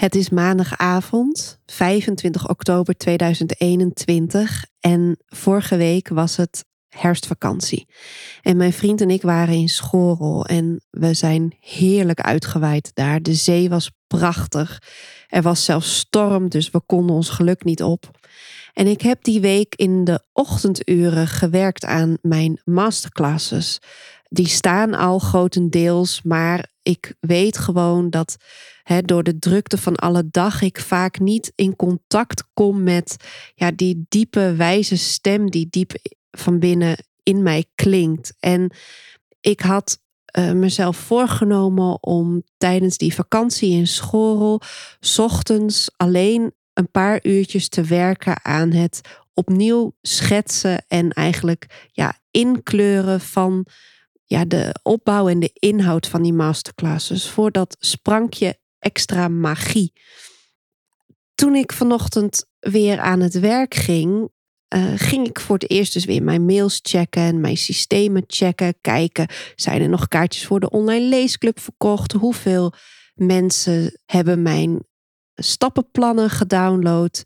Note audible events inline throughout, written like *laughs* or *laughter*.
Het is maandagavond, 25 oktober 2021 en vorige week was het herfstvakantie. En mijn vriend en ik waren in Schorel en we zijn heerlijk uitgewaaid daar. De zee was prachtig. Er was zelfs storm, dus we konden ons geluk niet op. En ik heb die week in de ochtenduren gewerkt aan mijn masterclasses. Die staan al grotendeels, maar ik weet gewoon dat door de drukte van alle dag ik vaak niet in contact kom met ja, die diepe wijze stem die diep van binnen in mij klinkt. En ik had uh, mezelf voorgenomen om tijdens die vakantie in Schorel ochtends alleen een paar uurtjes te werken aan het opnieuw schetsen en eigenlijk ja, inkleuren van ja, de opbouw en de inhoud van die masterclasses. Voor dat sprankje extra magie. Toen ik vanochtend weer aan het werk ging, uh, ging ik voor het eerst dus weer mijn mails checken, mijn systemen checken, kijken, zijn er nog kaartjes voor de online leesclub verkocht? Hoeveel mensen hebben mijn stappenplannen gedownload?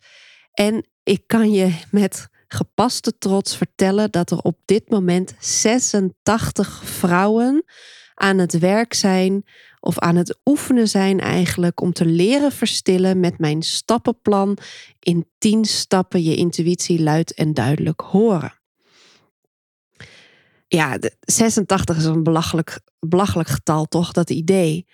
En ik kan je met gepaste trots vertellen dat er op dit moment 86 vrouwen aan het werk zijn of aan het oefenen zijn eigenlijk om te leren verstillen met mijn stappenplan in 10 stappen je intuïtie luid en duidelijk horen. Ja, 86 is een belachelijk, belachelijk getal, toch? Dat idee.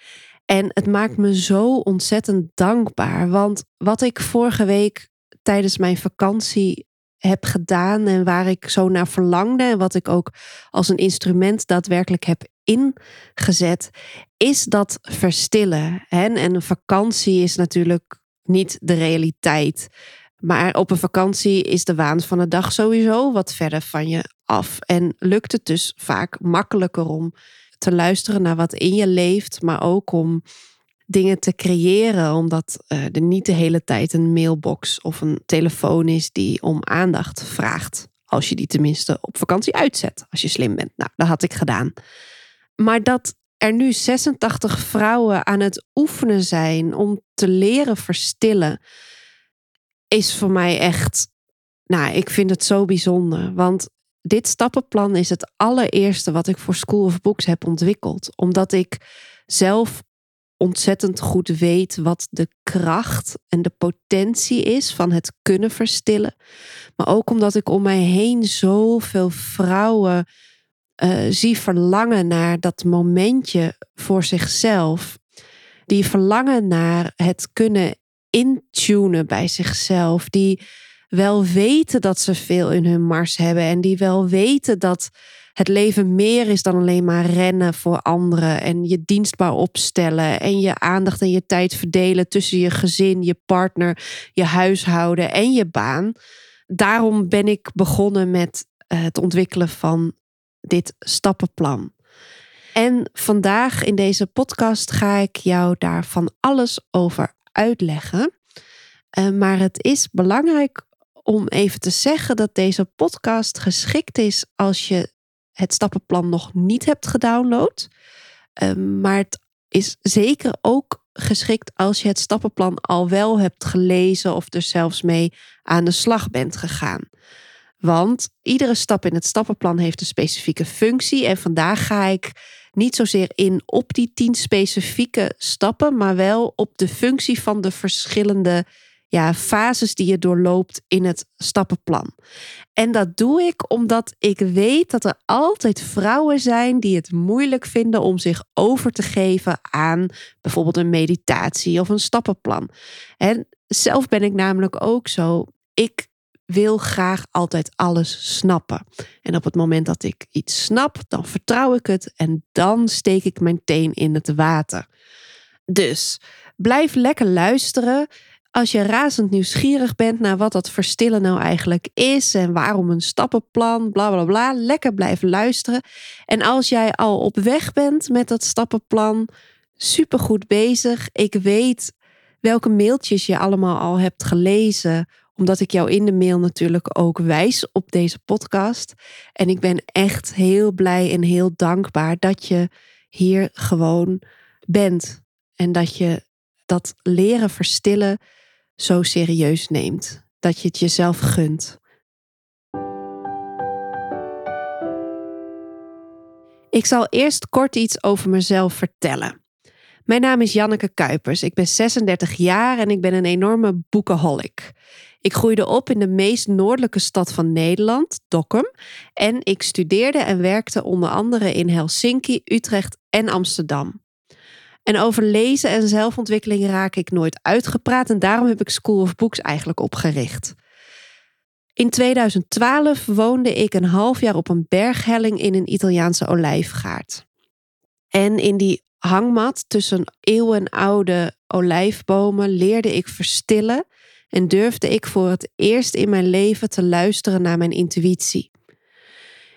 En het maakt me zo ontzettend dankbaar. Want wat ik vorige week tijdens mijn vakantie heb gedaan en waar ik zo naar verlangde en wat ik ook als een instrument daadwerkelijk heb ingezet, is dat verstillen. En een vakantie is natuurlijk niet de realiteit. Maar op een vakantie is de waan van de dag sowieso wat verder van je af. En lukt het dus vaak makkelijker om te luisteren naar wat in je leeft, maar ook om dingen te creëren, omdat uh, er niet de hele tijd een mailbox of een telefoon is die om aandacht vraagt. Als je die tenminste op vakantie uitzet, als je slim bent. Nou, dat had ik gedaan. Maar dat er nu 86 vrouwen aan het oefenen zijn om te leren verstillen, is voor mij echt. Nou, ik vind het zo bijzonder. Want dit stappenplan is het allereerste wat ik voor School of Books heb ontwikkeld. Omdat ik zelf ontzettend goed weet wat de kracht en de potentie is van het kunnen verstillen. Maar ook omdat ik om mij heen zoveel vrouwen uh, zie verlangen naar dat momentje voor zichzelf. Die verlangen naar het kunnen intunen bij zichzelf. Die wel weten dat ze veel in hun mars hebben. En die wel weten dat het leven meer is dan alleen maar rennen voor anderen. En je dienstbaar opstellen. En je aandacht en je tijd verdelen tussen je gezin, je partner, je huishouden en je baan. Daarom ben ik begonnen met eh, het ontwikkelen van dit stappenplan. En vandaag in deze podcast ga ik jou daar van alles over uitleggen. Uh, maar het is belangrijk om even te zeggen dat deze podcast geschikt is als je het stappenplan nog niet hebt gedownload. Uh, maar het is zeker ook geschikt als je het stappenplan al wel hebt gelezen of er zelfs mee aan de slag bent gegaan. Want iedere stap in het stappenplan heeft een specifieke functie. En vandaag ga ik niet zozeer in op die tien specifieke stappen, maar wel op de functie van de verschillende ja, fases die je doorloopt in het stappenplan. En dat doe ik omdat ik weet dat er altijd vrouwen zijn die het moeilijk vinden om zich over te geven aan bijvoorbeeld een meditatie of een stappenplan. En zelf ben ik namelijk ook zo. Ik wil graag altijd alles snappen. En op het moment dat ik iets snap, dan vertrouw ik het en dan steek ik mijn teen in het water. Dus blijf lekker luisteren. Als je razend nieuwsgierig bent naar wat dat verstillen nou eigenlijk is en waarom een stappenplan, bla bla bla, lekker blijven luisteren. En als jij al op weg bent met dat stappenplan, supergoed bezig. Ik weet welke mailtjes je allemaal al hebt gelezen, omdat ik jou in de mail natuurlijk ook wijs op deze podcast. En ik ben echt heel blij en heel dankbaar dat je hier gewoon bent en dat je dat leren verstillen zo serieus neemt. Dat je het jezelf gunt. Ik zal eerst kort iets over mezelf vertellen. Mijn naam is Janneke Kuipers. Ik ben 36 jaar en ik ben een enorme boekenholic. Ik groeide op in de meest noordelijke stad van Nederland, Dokkum. En ik studeerde en werkte onder andere in Helsinki, Utrecht en Amsterdam. En over lezen en zelfontwikkeling raak ik nooit uitgepraat en daarom heb ik School of Books eigenlijk opgericht. In 2012 woonde ik een half jaar op een berghelling in een Italiaanse olijfgaard. En in die hangmat tussen eeuwenoude olijfbomen leerde ik verstillen en durfde ik voor het eerst in mijn leven te luisteren naar mijn intuïtie.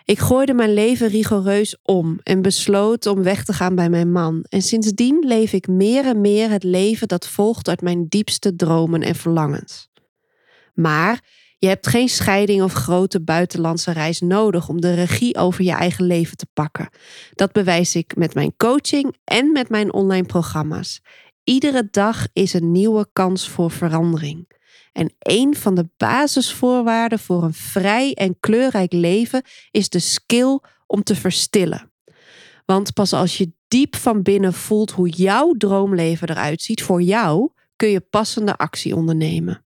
Ik gooide mijn leven rigoureus om en besloot om weg te gaan bij mijn man. En sindsdien leef ik meer en meer het leven dat volgt uit mijn diepste dromen en verlangens. Maar je hebt geen scheiding of grote buitenlandse reis nodig om de regie over je eigen leven te pakken. Dat bewijs ik met mijn coaching en met mijn online programma's. Iedere dag is een nieuwe kans voor verandering. En een van de basisvoorwaarden voor een vrij en kleurrijk leven is de skill om te verstillen. Want pas als je diep van binnen voelt hoe jouw droomleven eruit ziet voor jou, kun je passende actie ondernemen.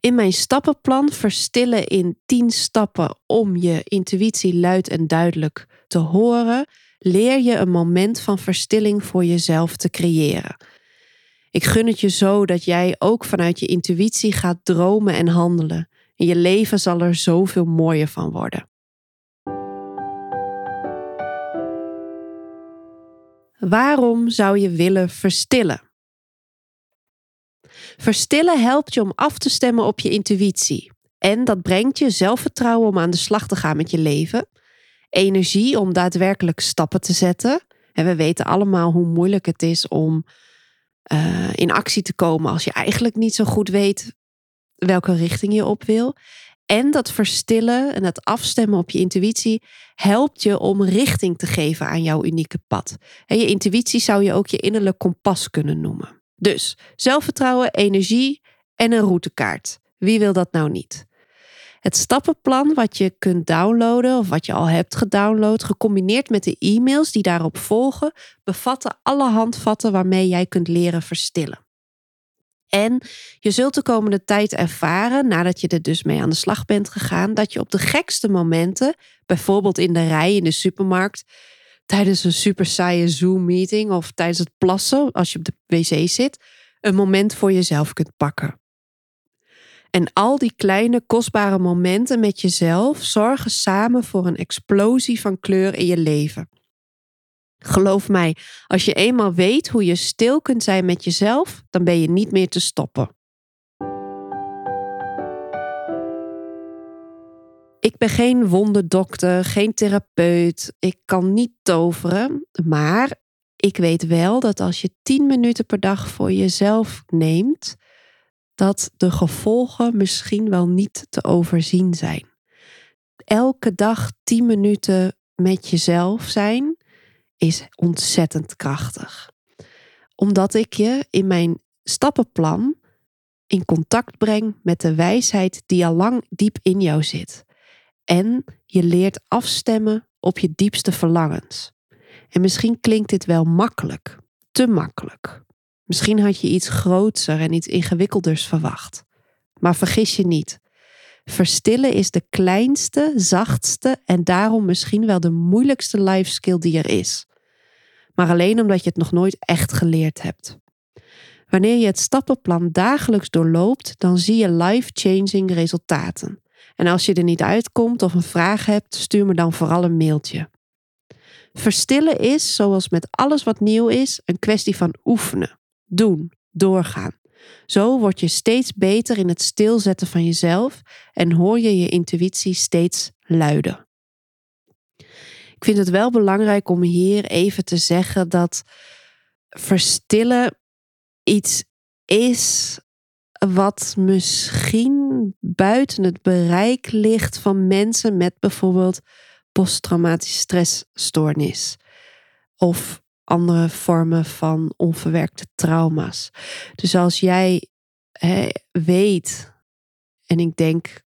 In mijn stappenplan verstillen in 10 stappen om je intuïtie luid en duidelijk te horen, leer je een moment van verstilling voor jezelf te creëren. Ik gun het je zo dat jij ook vanuit je intuïtie gaat dromen en handelen. En je leven zal er zoveel mooier van worden. Waarom zou je willen verstillen? Verstillen helpt je om af te stemmen op je intuïtie. En dat brengt je zelfvertrouwen om aan de slag te gaan met je leven. Energie om daadwerkelijk stappen te zetten. En we weten allemaal hoe moeilijk het is om uh, in actie te komen als je eigenlijk niet zo goed weet welke richting je op wil. En dat verstillen en dat afstemmen op je intuïtie helpt je om richting te geven aan jouw unieke pad. En je intuïtie zou je ook je innerlijk kompas kunnen noemen. Dus zelfvertrouwen, energie en een routekaart. Wie wil dat nou niet? Het stappenplan wat je kunt downloaden of wat je al hebt gedownload, gecombineerd met de e-mails die daarop volgen, bevatten alle handvatten waarmee jij kunt leren verstillen. En je zult de komende tijd ervaren, nadat je er dus mee aan de slag bent gegaan, dat je op de gekste momenten, bijvoorbeeld in de rij in de supermarkt, tijdens een super saaie Zoom-meeting of tijdens het plassen als je op de wc zit, een moment voor jezelf kunt pakken. En al die kleine kostbare momenten met jezelf zorgen samen voor een explosie van kleur in je leven. Geloof mij, als je eenmaal weet hoe je stil kunt zijn met jezelf, dan ben je niet meer te stoppen. Ik ben geen wonderdokter, geen therapeut. Ik kan niet toveren. Maar ik weet wel dat als je 10 minuten per dag voor jezelf neemt, dat de gevolgen misschien wel niet te overzien zijn. Elke dag 10 minuten met jezelf zijn is ontzettend krachtig. Omdat ik je in mijn stappenplan in contact breng met de wijsheid die al lang diep in jou zit. En je leert afstemmen op je diepste verlangens. En misschien klinkt dit wel makkelijk, te makkelijk. Misschien had je iets grootser en iets ingewikkelders verwacht. Maar vergis je niet. Verstillen is de kleinste, zachtste en daarom misschien wel de moeilijkste life skill die er is. Maar alleen omdat je het nog nooit echt geleerd hebt. Wanneer je het stappenplan dagelijks doorloopt, dan zie je life-changing resultaten. En als je er niet uitkomt of een vraag hebt, stuur me dan vooral een mailtje. Verstillen is, zoals met alles wat nieuw is, een kwestie van oefenen, doen, doorgaan. Zo word je steeds beter in het stilzetten van jezelf en hoor je je intuïtie steeds luider. Ik vind het wel belangrijk om hier even te zeggen dat verstillen iets is wat misschien buiten het bereik ligt van mensen met bijvoorbeeld posttraumatische stressstoornis of andere vormen van onverwerkte trauma's. Dus als jij weet, en ik denk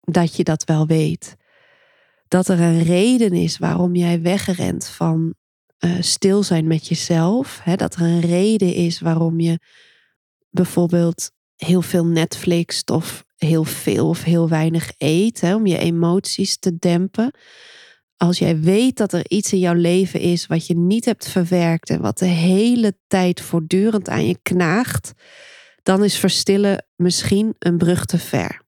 dat je dat wel weet, dat er een reden is waarom jij wegrent van uh, stil zijn met jezelf. Hè, dat er een reden is waarom je bijvoorbeeld heel veel Netflix of heel veel of heel weinig eet, hè, om je emoties te dempen. Als jij weet dat er iets in jouw leven is wat je niet hebt verwerkt en wat de hele tijd voortdurend aan je knaagt, dan is verstillen misschien een brug te ver.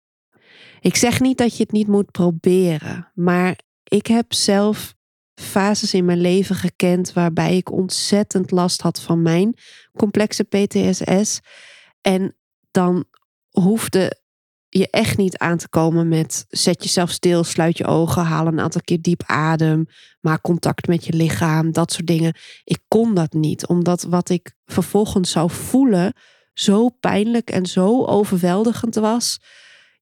Ik zeg niet dat je het niet moet proberen, maar ik heb zelf fases in mijn leven gekend waarbij ik ontzettend last had van mijn complexe PTSS. En dan hoefde je echt niet aan te komen met zet jezelf stil, sluit je ogen, haal een aantal keer diep adem, maak contact met je lichaam, dat soort dingen. Ik kon dat niet, omdat wat ik vervolgens zou voelen zo pijnlijk en zo overweldigend was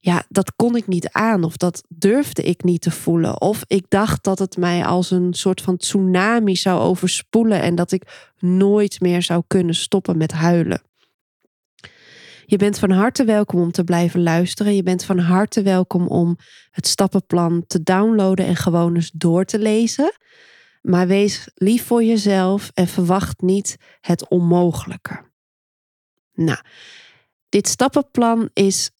ja, dat kon ik niet aan of dat durfde ik niet te voelen. Of ik dacht dat het mij als een soort van tsunami zou overspoelen en dat ik nooit meer zou kunnen stoppen met huilen. Je bent van harte welkom om te blijven luisteren. Je bent van harte welkom om het stappenplan te downloaden en gewoon eens door te lezen. Maar wees lief voor jezelf en verwacht niet het onmogelijke. Nou, dit stappenplan is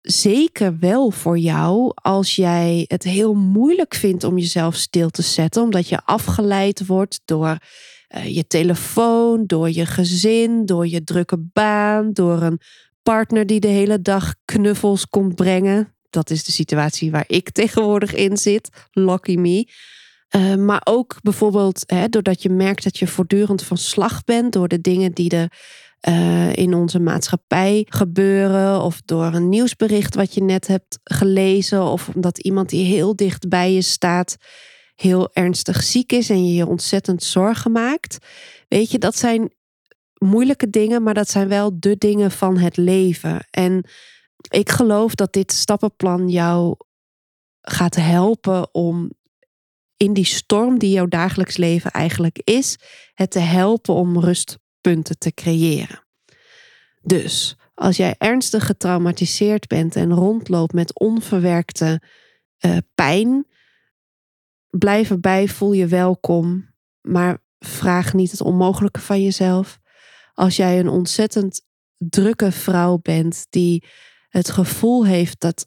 zeker wel voor jou als jij het heel moeilijk vindt om jezelf stil te zetten, omdat je afgeleid wordt door uh, je telefoon, door je gezin, door je drukke baan, door een partner die de hele dag knuffels komt brengen. Dat is de situatie waar ik *laughs* tegenwoordig in zit. Lucky me. Uh, maar ook bijvoorbeeld hè, doordat je merkt dat je voortdurend van slag bent door de dingen die de uh, in onze maatschappij gebeuren. Of door een nieuwsbericht wat je net hebt gelezen. Of omdat iemand die heel dicht bij je staat heel ernstig ziek is en je je ontzettend zorgen maakt. Weet je, dat zijn moeilijke dingen, maar dat zijn wel de dingen van het leven. En ik geloof dat dit stappenplan jou gaat helpen om in die storm die jouw dagelijks leven eigenlijk is, het te helpen om rust punten te creëren. Dus als jij ernstig getraumatiseerd bent en rondloopt met onverwerkte uh, pijn, blijf erbij, voel je welkom, maar vraag niet het onmogelijke van jezelf. Als jij een ontzettend drukke vrouw bent die het gevoel heeft dat,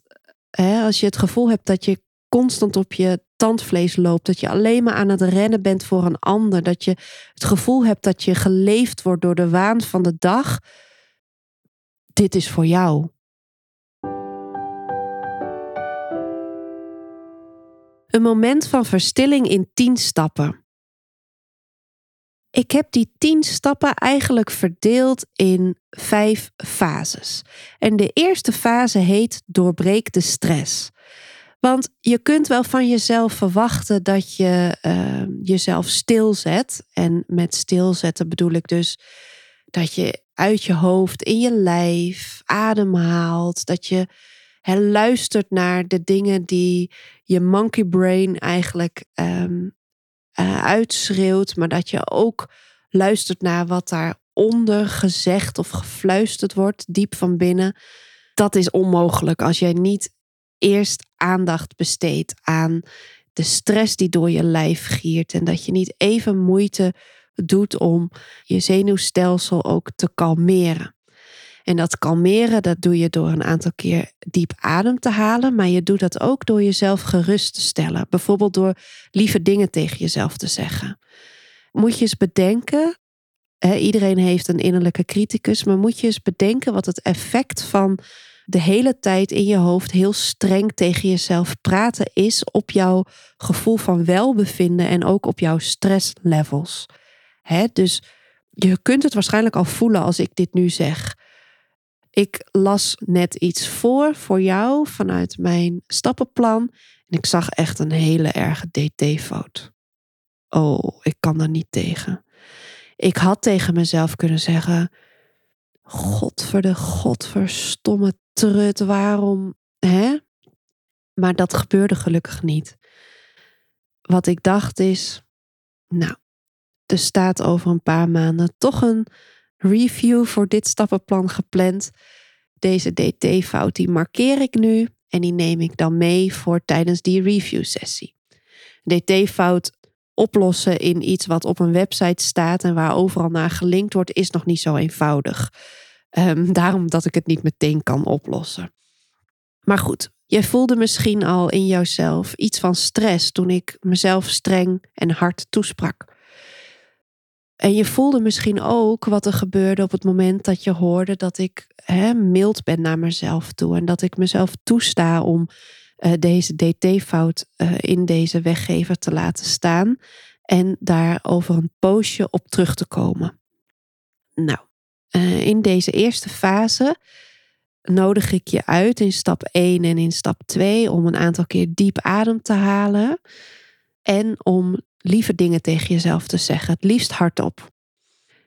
hè, als je het gevoel hebt dat je constant op je tandvlees loopt. Dat je alleen maar aan het rennen bent voor een ander. Dat je het gevoel hebt dat je geleefd wordt door de waan van de dag. Dit is voor jou. Moment van verstilling in tien stappen. Ik heb die tien stappen eigenlijk verdeeld in vijf fases. En de eerste fase heet doorbreek de stress. Want je kunt wel van jezelf verwachten dat je uh, jezelf stilzet. En met stilzetten bedoel ik dus dat je uit je hoofd, in je lijf, ademhaalt. Dat je luistert naar de dingen die je monkey brain eigenlijk um, uh, uitschreeuwt. Maar dat je ook luistert naar wat daaronder gezegd of gefluisterd wordt, diep van binnen. Dat is onmogelijk als jij niet eerst aandacht besteedt aan de stress die door je lijf giert. En dat je niet even moeite doet om je zenuwstelsel ook te kalmeren. En dat kalmeren, dat doe je door een aantal keer diep adem te halen. Maar je doet dat ook door jezelf gerust te stellen. Bijvoorbeeld door lieve dingen tegen jezelf te zeggen. Moet je eens bedenken iedereen heeft een innerlijke criticus, maar moet je eens bedenken wat het effect van de hele tijd in je hoofd heel streng tegen jezelf praten is op jouw gevoel van welbevinden en ook op jouw stresslevels. Hè? Dus je kunt het waarschijnlijk al voelen als ik dit nu zeg. Ik las net iets voor voor jou vanuit mijn stappenplan en ik zag echt een hele erge DT-fout. Oh, ik kan daar niet tegen. Ik had tegen mezelf kunnen zeggen: Godverde, godverstomme trut, waarom, hè? Maar dat gebeurde gelukkig niet. Wat ik dacht is, nou, er staat over een paar maanden toch een review voor dit stappenplan gepland. Deze DT-fout die markeer ik nu en die neem ik dan mee voor tijdens die review sessie. DT-fout oplossen in iets wat op een website staat en waar overal naar gelinkt wordt, is nog niet zo eenvoudig. Um, *laughs* daarom dat ik het niet meteen kan oplossen. Maar goed, jij voelde misschien al in jouzelf iets van stress toen ik mezelf streng en hard toesprak. En je voelde misschien ook wat er gebeurde op het moment dat je hoorde dat ik hè, mild ben naar mezelf toe. En dat ik mezelf toesta om uh, deze DT-fout uh, in deze weggever te laten staan. En daar over een poosje op terug te komen. Nou, uh, in deze eerste fase nodig ik je uit in stap 1 en in stap 2 om een aantal keer diep adem te halen. En om lieve dingen tegen jezelf te zeggen, het liefst hardop.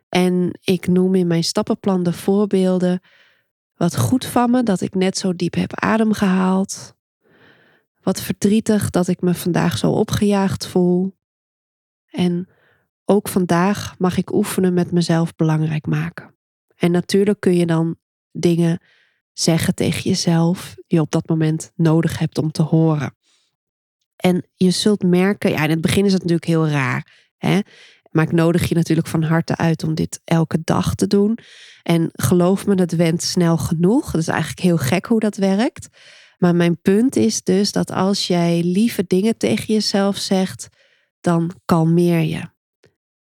En ik noem in mijn stappenplan de voorbeelden. Wat goed van me dat ik net zo diep heb adem gehaald. Wat verdrietig dat ik me vandaag zo opgejaagd voel. En ook vandaag mag ik oefenen met mezelf belangrijk maken. En natuurlijk kun je dan dingen zeggen tegen jezelf die je op dat moment nodig hebt om te horen. En je zult merken, ja, in het begin is het natuurlijk heel raar. Hè? Maar ik nodig je natuurlijk van harte uit om dit elke dag te doen. En geloof me, het went snel genoeg. Het is eigenlijk heel gek hoe dat werkt. Maar mijn punt is dus dat als jij lieve dingen tegen jezelf zegt, dan kalmeer je.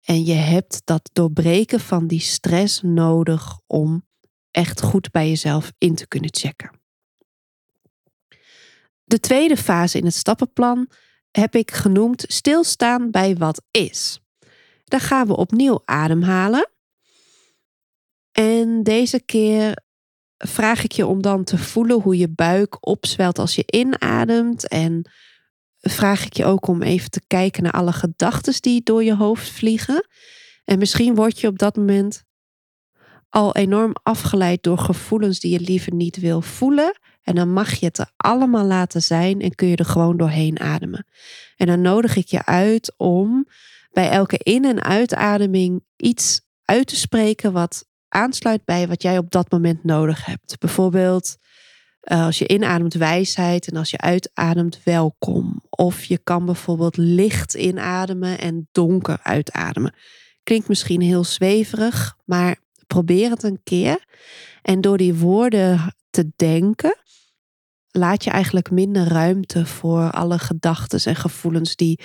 En je hebt dat doorbreken van die stress nodig om echt goed bij jezelf in te kunnen checken. De tweede fase in het stappenplan heb ik genoemd stilstaan bij wat is. Daar gaan we opnieuw ademhalen. En deze keer vraag ik je om dan te voelen hoe je buik opzwelt als je inademt. En vraag ik je ook om even te kijken naar alle gedachten die door je hoofd vliegen. En misschien word je op dat moment al enorm afgeleid door gevoelens die je liever niet wil voelen. En dan mag je het er allemaal laten zijn en kun je er gewoon doorheen ademen. En dan nodig ik je uit om bij elke in- en uitademing iets uit te spreken wat aansluit bij wat jij op dat moment nodig hebt. Bijvoorbeeld uh, als je inademt wijsheid en als je uitademt welkom. Of je kan bijvoorbeeld licht inademen en donker uitademen. Klinkt misschien heel zweverig, maar probeer het een keer. En door die woorden te denken, laat je eigenlijk minder ruimte voor alle gedachten en gevoelens die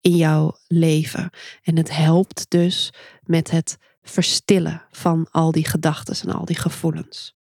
in jou leven. En het helpt dus met het verstillen van al die gedachten en al die gevoelens.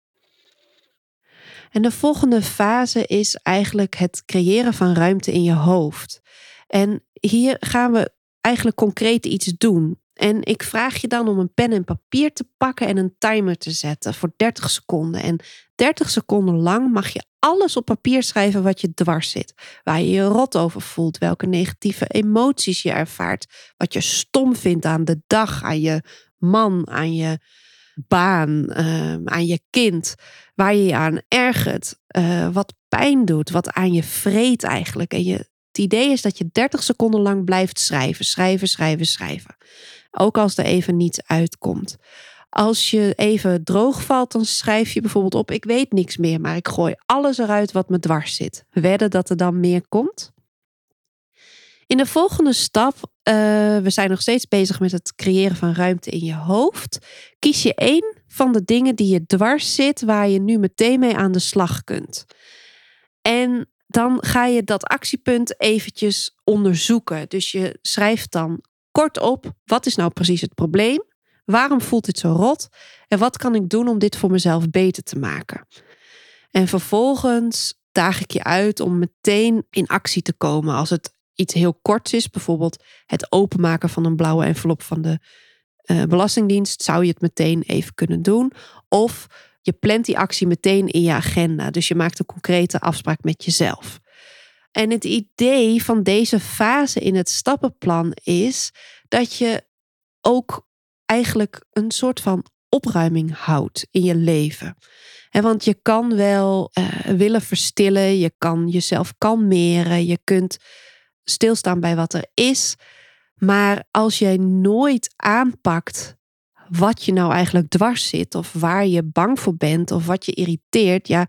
En de volgende fase is eigenlijk het creëren van ruimte in je hoofd. En hier gaan we eigenlijk concreet iets doen. En ik vraag je dan om een pen en papier te pakken en een timer te zetten voor 30 seconden. En 30 seconden lang mag je alles op papier schrijven wat je dwars zit. Waar je je rot over voelt, welke negatieve emoties je ervaart, wat je stom vindt aan de dag, aan je man, aan je baan, ehm, aan je kind, waar je je aan ergert, uh, wat pijn doet, wat aan je vreet eigenlijk. En je, het idee is dat je 30 seconden lang blijft schrijven, schrijven, schrijven, schrijven. Ook als er even niets uitkomt. Als je even droog valt, dan schrijf je bijvoorbeeld op: Ik weet niks meer, maar ik gooi alles eruit wat me dwars zit. Wedden dat er dan meer komt? In de volgende stap, uh, we zijn nog steeds bezig met het creëren van ruimte in je hoofd. Kies je één van de dingen die je dwars zit, waar je nu meteen mee aan de slag kunt. En dan ga je dat actiepunt eventjes onderzoeken. Dus je schrijft dan kort op, wat is nou precies het probleem? Waarom voelt dit zo rot? En wat kan ik doen om dit voor mezelf beter te maken? En vervolgens daag ik je uit om meteen in actie te komen. Als het iets heel korts is, bijvoorbeeld het openmaken van een blauwe envelop van de uh, Belastingdienst, zou je het meteen even kunnen doen. Of je plant die actie meteen in je agenda. Dus je maakt een concrete afspraak met jezelf. En het idee van deze fase in het stappenplan is dat je ook eigenlijk een soort van opruiming houdt in je leven. want je kan wel uh, willen verstillen, je kan jezelf kalmeren, je kunt stilstaan bij wat er is. Maar als jij nooit aanpakt wat je nou eigenlijk dwars zit, of waar je bang voor bent, of wat je irriteert, ja,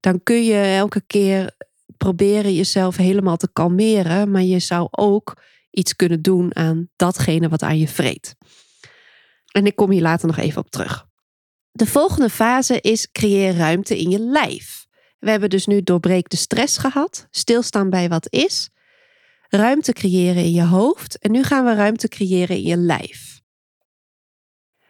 dan kun je elke keer proberen jezelf helemaal te kalmeren, maar je zou ook iets kunnen doen aan datgene wat aan je vreet. En ik kom hier later nog even op terug. De volgende fase is creëer ruimte in je lijf. We hebben dus nu doorbreek de stress gehad, stilstaan bij wat is, ruimte creëren in je hoofd en nu gaan we ruimte creëren in je lijf.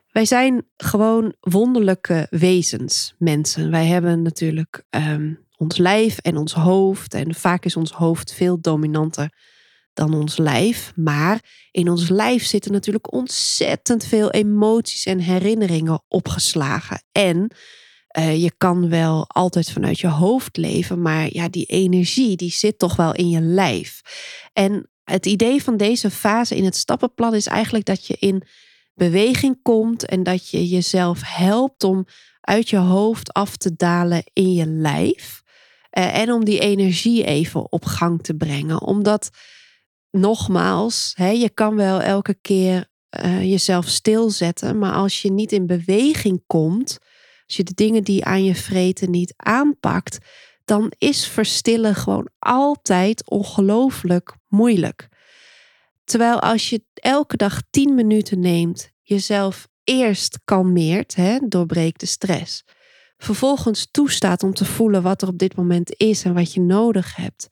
Wij zijn gewoon wonderlijke wezens, mensen. Wij hebben natuurlijk ehm, ons lijf en ons hoofd. En vaak is ons hoofd veel dominanter dan ons lijf. Maar in ons lijf zitten natuurlijk ontzettend veel emoties en herinneringen opgeslagen. En uh, je kan wel altijd vanuit je hoofd leven, maar ja, die energie die zit toch wel in je lijf. En het idee van deze fase in het stappenplan is eigenlijk dat je in beweging komt en dat je jezelf helpt om uit je hoofd af te dalen in je lijf. Uh, en om die energie even op gang te brengen. Omdat, nogmaals, hè, je kan wel elke keer uh, jezelf stilzetten, maar als je niet in beweging komt, als je de dingen die aan je vreten niet aanpakt, dan is verstillen gewoon altijd ongelooflijk moeilijk. Terwijl als je elke dag 10 minuten neemt, jezelf eerst kalmeert, hè, doorbreekt de stress. Vervolgens toestaat om te voelen wat er op dit moment is en wat je nodig hebt.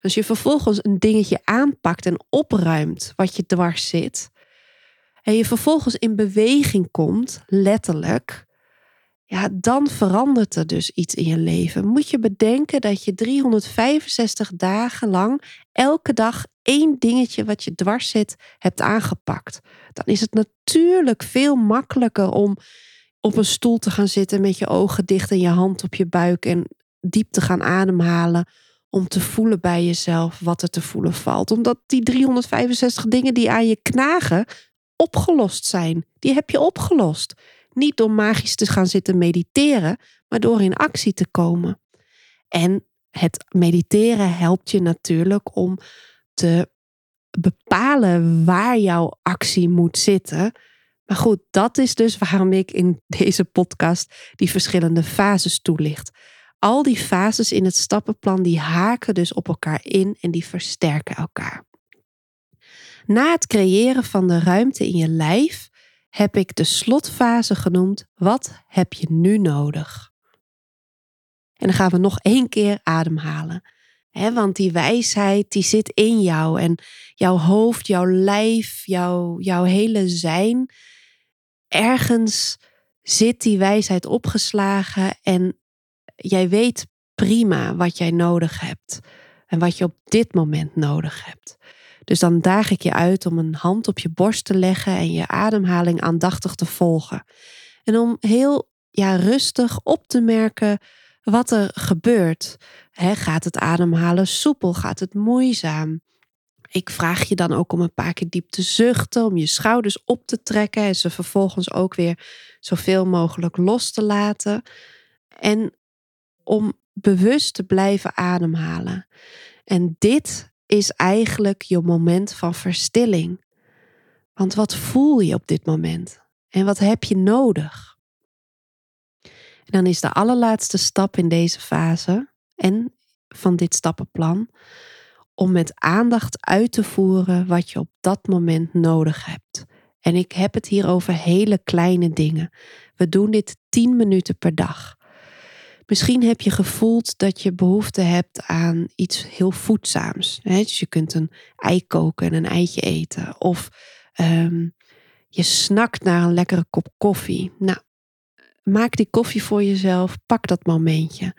Als je vervolgens een dingetje aanpakt en opruimt wat je dwars zit. En je vervolgens in beweging komt, letterlijk, ja, dan verandert er dus iets in je leven. Moet je bedenken dat je 365 dagen lang elke dag één dingetje wat je dwars zit hebt aangepakt. Dan is het natuurlijk veel makkelijker om op een stoel te gaan zitten met je ogen dicht en je hand op je buik en diep te gaan ademhalen. Om te voelen bij jezelf wat er te voelen valt. Omdat die 365 dingen die aan je knagen opgelost zijn. Die heb je opgelost. Niet door magisch te gaan zitten mediteren, maar door in actie te komen. En het mediteren helpt je natuurlijk om te bepalen waar jouw actie moet zitten. Maar goed, dat is dus waarom ik in deze podcast die verschillende fases toelicht. Al die fases in het stappenplan die haken dus op elkaar in en die versterken elkaar. Na het creëren van de ruimte in je lijf heb ik de slotfase genoemd. Wat heb je nu nodig? En dan gaan we nog één keer ademhalen. He, want die wijsheid die zit in jou en jouw hoofd, jouw lijf, jouw, jouw hele zijn. Ergens zit die wijsheid opgeslagen en jij weet prima wat jij nodig hebt en wat je op dit moment nodig hebt. Dus dan daag ik je uit om een hand op je borst te leggen en je ademhaling aandachtig te volgen. En om heel ja, rustig op te merken wat er gebeurt. gaat het ademhalen soepel? Gaat het moeizaam? Ik vraag je dan ook om een paar keer diep te zuchten, om je schouders op te trekken en ze vervolgens ook weer zoveel mogelijk los te laten. En om bewust te blijven ademhalen. En dit is eigenlijk je moment van verstilling. Want wat voel je op dit moment? En wat heb je nodig? En dan is de allerlaatste stap in deze fase en van dit stappenplan om met aandacht uit te voeren wat je op dat moment nodig hebt. En ik heb het hier over hele kleine dingen. We doen dit 10 minuten per dag. Misschien heb je gevoeld dat je behoefte hebt aan iets heel voedzaams. Dus je kunt een ei koken en een eitje eten. Of um, Je snakt naar een lekkere kop koffie. Nou, maak die koffie voor jezelf. Pak dat momentje.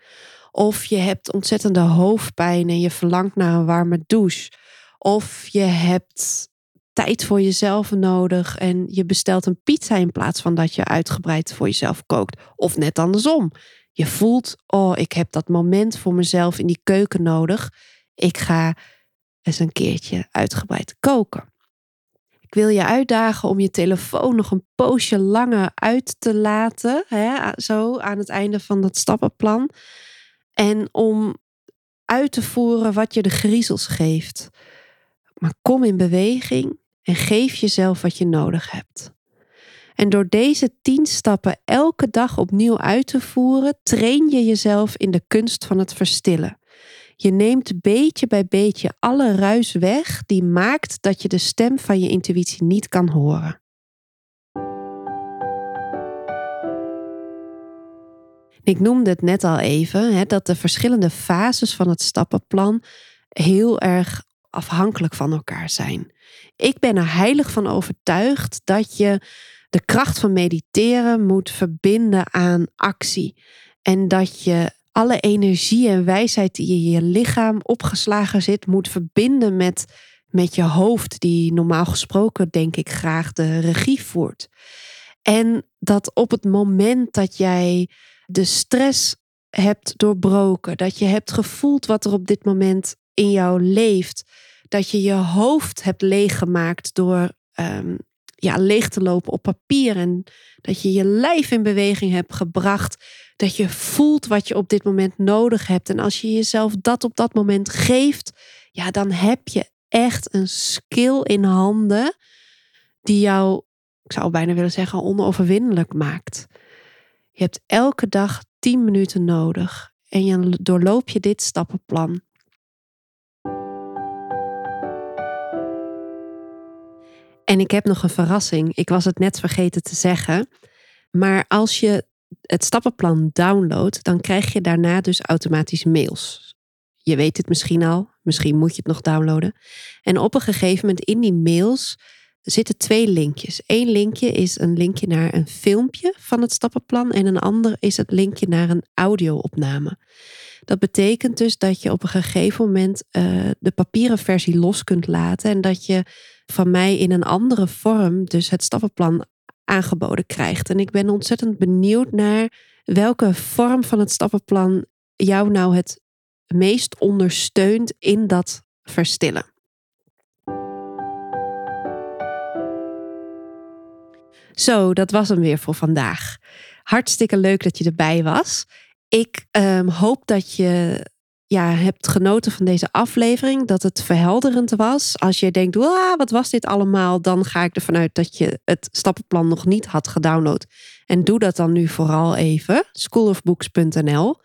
Of je hebt ontzettende hoofdpijn en je verlangt naar een warme douche. Of je hebt tijd voor jezelf nodig en je bestelt een pizza in plaats van dat je uitgebreid voor jezelf kookt. Of net andersom. Je voelt, oh, ik heb dat moment voor mezelf in die keuken nodig. Ik ga eens een keertje uitgebreid koken. Ik wil je uitdagen om je telefoon nog een poosje langer uit te laten. Hè, zo aan het einde van dat stappenplan. En om uit te voeren wat je de griezels geeft. Maar kom in beweging en geef jezelf wat je nodig hebt. En door deze tien stappen elke dag opnieuw uit te voeren, train je jezelf in de kunst van het verstillen. Je neemt beetje bij beetje alle ruis weg die maakt dat je de stem van je intuïtie niet kan horen. Ik noemde het net al even, hè, dat de verschillende fases van het stappenplan heel erg afhankelijk van elkaar zijn. Ik ben er heilig van overtuigd dat je de kracht van mediteren moet verbinden aan actie. En dat je alle energie en wijsheid die in je lichaam opgeslagen zit, moet verbinden met, met je hoofd, die normaal gesproken, denk ik, graag de regie voert. En dat op het moment dat jij de stress hebt doorbroken, dat je hebt gevoeld wat er op dit moment in jou leeft, dat je je hoofd hebt leeggemaakt door um, ja, leeg te lopen op papier en dat je je lijf in beweging hebt gebracht, dat je voelt wat je op dit moment nodig hebt. En als je jezelf dat op dat moment geeft, ja, dan heb je echt een skill in handen die jou, ik zou bijna willen zeggen, onoverwinnelijk maakt. Je hebt elke dag 10 minuten nodig en je doorloop je dit stappenplan. En ik heb nog een verrassing. Ik was het net vergeten te zeggen. Maar als je het stappenplan downloadt, dan krijg je daarna dus automatisch mails. Je weet het misschien al, misschien moet je het nog downloaden. En op een gegeven moment in die mails zitten twee linkjes. Eén linkje is een linkje naar een filmpje van het stappenplan en een ander is het linkje naar een audio-opname. Dat betekent dus dat je op een gegeven moment uh, de papieren versie los kunt laten en dat je van mij in een andere vorm dus het stappenplan aangeboden krijgt. En ik ben ontzettend benieuwd naar welke vorm van het stappenplan jou nou het meest ondersteunt in dat verstillen. Zo, dat was hem weer voor vandaag. Hartstikke leuk dat je erbij was. Ik um, hoop dat je ja, hebt genoten van deze aflevering. Dat het verhelderend was. Als je denkt, wat was dit allemaal? Dan ga ik ervan uit dat je het stappenplan nog niet had gedownload. En doe dat dan nu vooral even. Schoolofbooks.nl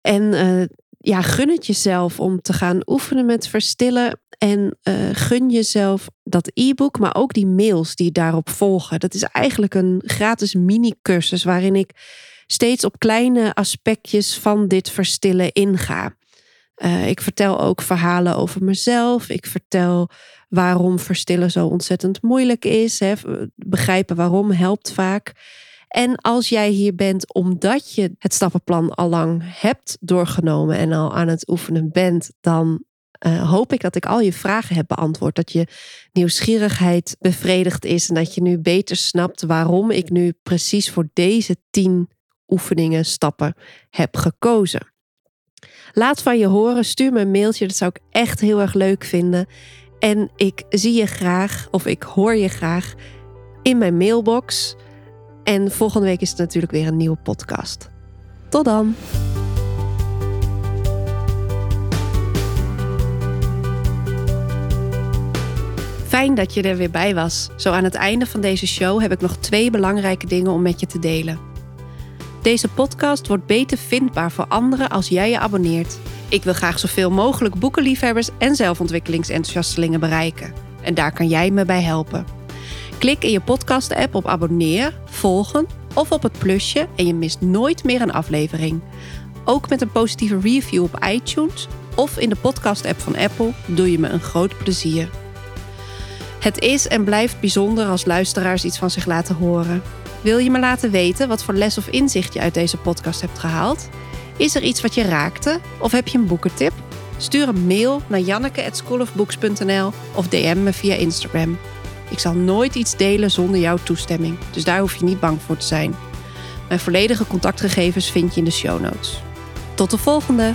En uh, ja, gun het jezelf om te gaan oefenen met verstillen. En uh, gun jezelf dat e-book, maar ook die mails die daarop volgen. Dat is eigenlijk een gratis mini-cursus waarin ik steeds op kleine aspectjes van dit verstillen inga. Uh, ik vertel ook verhalen over mezelf. Ik vertel waarom verstillen zo ontzettend moeilijk is. Hè. Begrijpen waarom helpt vaak. En als jij hier bent omdat je het stappenplan al lang hebt doorgenomen en al aan het oefenen bent, dan uh, hoop ik dat ik al je vragen heb beantwoord. Dat je nieuwsgierigheid bevredigd is en dat je nu beter snapt waarom ik nu precies voor deze tien oefeningen, stappen heb gekozen. Laat van je horen, stuur me een mailtje, dat zou ik echt heel erg leuk vinden. En ik zie je graag, of ik hoor je graag, in mijn mailbox. En volgende week is het natuurlijk weer een nieuwe podcast. Tot dan! Fijn dat je er weer bij was. Zo aan het einde van deze show heb ik nog twee belangrijke dingen om met je te delen. Deze podcast wordt beter vindbaar voor anderen als jij je abonneert. Ik wil graag zoveel mogelijk boekenliefhebbers en zelfontwikkelingsenthousiastelingen bereiken. En daar kan jij me bij helpen. Klik in je podcast-app op abonneer, volgen of op het plusje en je mist nooit meer een aflevering. Ook met een positieve review op iTunes of in de podcast-app van Apple doe je me een groot plezier. Het is en blijft bijzonder als luisteraars iets van zich laten horen. Wil je me laten weten wat voor les of inzicht je uit deze podcast hebt gehaald? Is er iets wat je raakte? Of heb je een boekentip? Stuur een mail naar janneke.schoolofbooks.nl of DM me via Instagram. Ik zal nooit iets delen zonder jouw toestemming, dus daar hoef je niet bang voor te zijn. Mijn volledige contactgegevens vind je in de show notes. Tot de volgende!